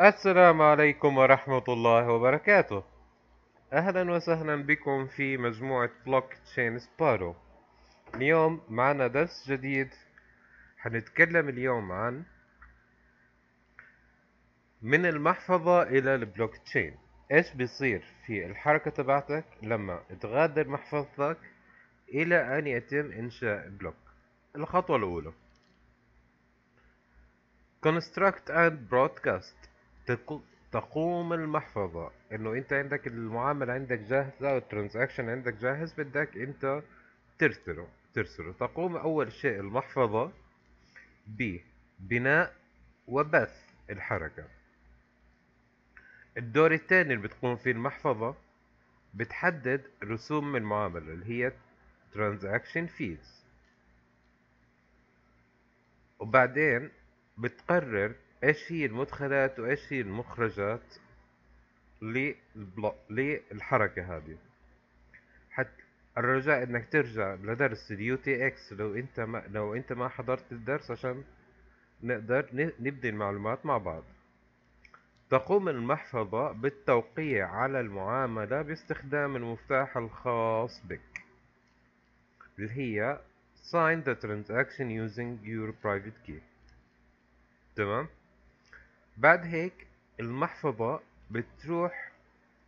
السلام عليكم ورحمة الله وبركاته. أهلا وسهلا بكم في مجموعة Blockchain Sparrow اليوم معنا درس جديد. حنتكلم اليوم عن من المحفظة إلى البلوك تشين إيش بيصير في الحركة تبعتك لما تغادر محفظتك إلى أن يتم إنشاء block الخطوة الأولى. Construct and Broadcast. تقوم المحفظة. إنه أنت عندك المعاملة عندك جاهزة والترانزاكشن عندك جاهز بدك أنت ترسله ترسله. تقوم أول شيء المحفظة ببناء وبث الحركة. الدور الثاني اللي بتقوم فيه المحفظة بتحدد رسوم المعاملة اللي هي transaction fees وبعدين بتقرر إيش هي المدخلات وايش هي المخرجات للحركة هذه. حتى الرجاء إنك ترجع لدرس ال UTXO لو أنت ما لو أنت ما حضرت الدرس عشان نقدر نبدي المعلومات مع بعض. تقوم المحفظة بالتوقيع على المعاملة باستخدام المفتاح الخاص بك اللي هي sign the transaction using your private key. تمام؟ بعد هيك المحفظة بتروح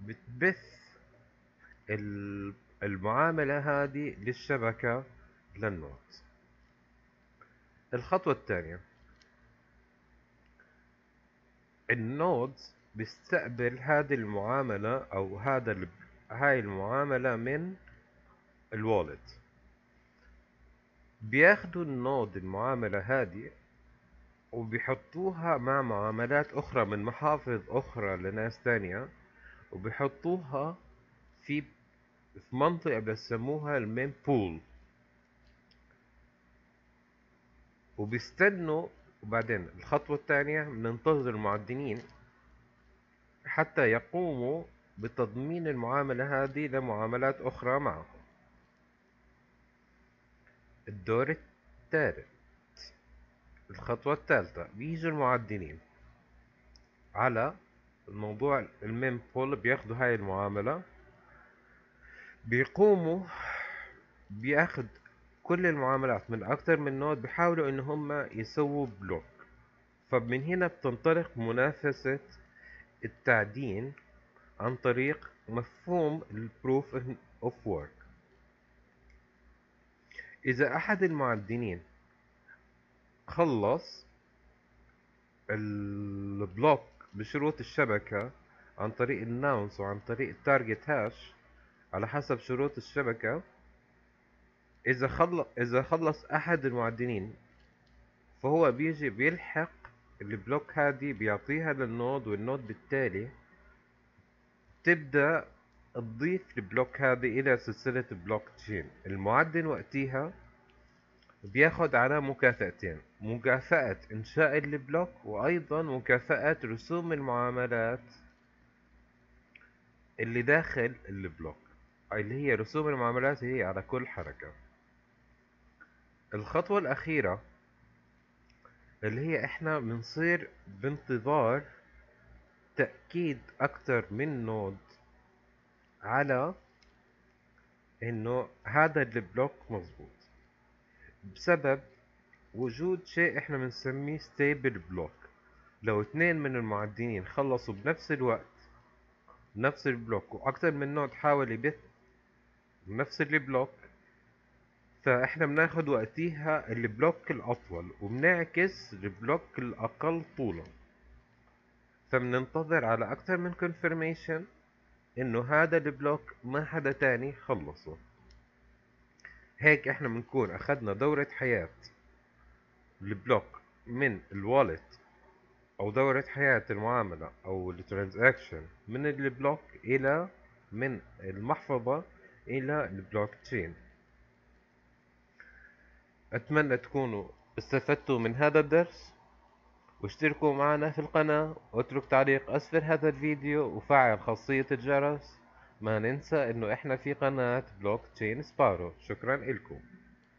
بتبث المعاملة هذه للشبكة للنوت. الخطوة الثانية النود بيستقبل هذه المعاملة أو هذا هاي المعاملة من الوالد بياخدوا النود المعاملة هذه وبيحطوها مع معاملات أخرى من محافظ أخرى لناس تانية وبيحطوها في في منطقة بسموها المين بول. وبيستنوا وبعدين الخطوة الثانية بننتظر المعدنين حتى يقوموا بتضمين المعاملة هذه لمعاملات أخرى معهم. الدور الثالث الخطوة الثالثة. بيجوا المعدنين على الموضوع ال mempool بياخدوا هاي المعاملة. بيقوموا بياخد كل المعاملات من أكتر من node بيحاولوا إن هم يسووا block. فمن هنا بتنطلق منافسة التعدين عن طريق مفهوم ال proof of work إذا أحد المعدنين خلص ال block بشروط الشبكة عن طريق ال nonce وعن طريق ال target hash على حسب شروط الشبكة. إذا خلص إذا خلص أحد المعدنين فهو بيجي بيلحق ال block هذه بيعطيها لل node وال node بالتالي تبدأ تضيف ال block هذه إلى سلسلة بلوك تشين. المعدن وقتها بياخد على مكافأتين. مكافأة إنشاء ال block وأيضا مكافأة رسوم المعاملات اللي داخل ال block. اللي هي رسوم المعاملات هي على كل حركة. الخطوة الأخيرة اللي هي إحنا بنصير بانتظار تأكيد أكتر من node على إنه هذا البلوك مظبوط. بسبب وجود شيء إحنا بنسميه stale block لو اثنين من المعدنين خلصوا بنفس الوقت نفس البلوك وأكثر من node حاول يبث نفس البلوك فإحنا بناخد وقتيها البلوك الأطول وبنعكس البلوك الأقل طولا. فبننتظر على أكثر من confirmation إنه هذا البلوك ما حدا تاني خلصه. هيك إحنا بنكون اخدنا دورة حياة البلوك من ال wallet أو دورة حياة المعاملة أو ال transaction من البلوك إلى من المحفظة إلى البلوك تشين. أتمنى تكونوا استفدتوا من هذا الدرس واشتركوا معنا في القناة واترك تعليق أسفل هذا الفيديو وفعل خاصية الجرس. ما ننسى إنه إحنا في قناة بلوك تشين سبارو. شكرا لكم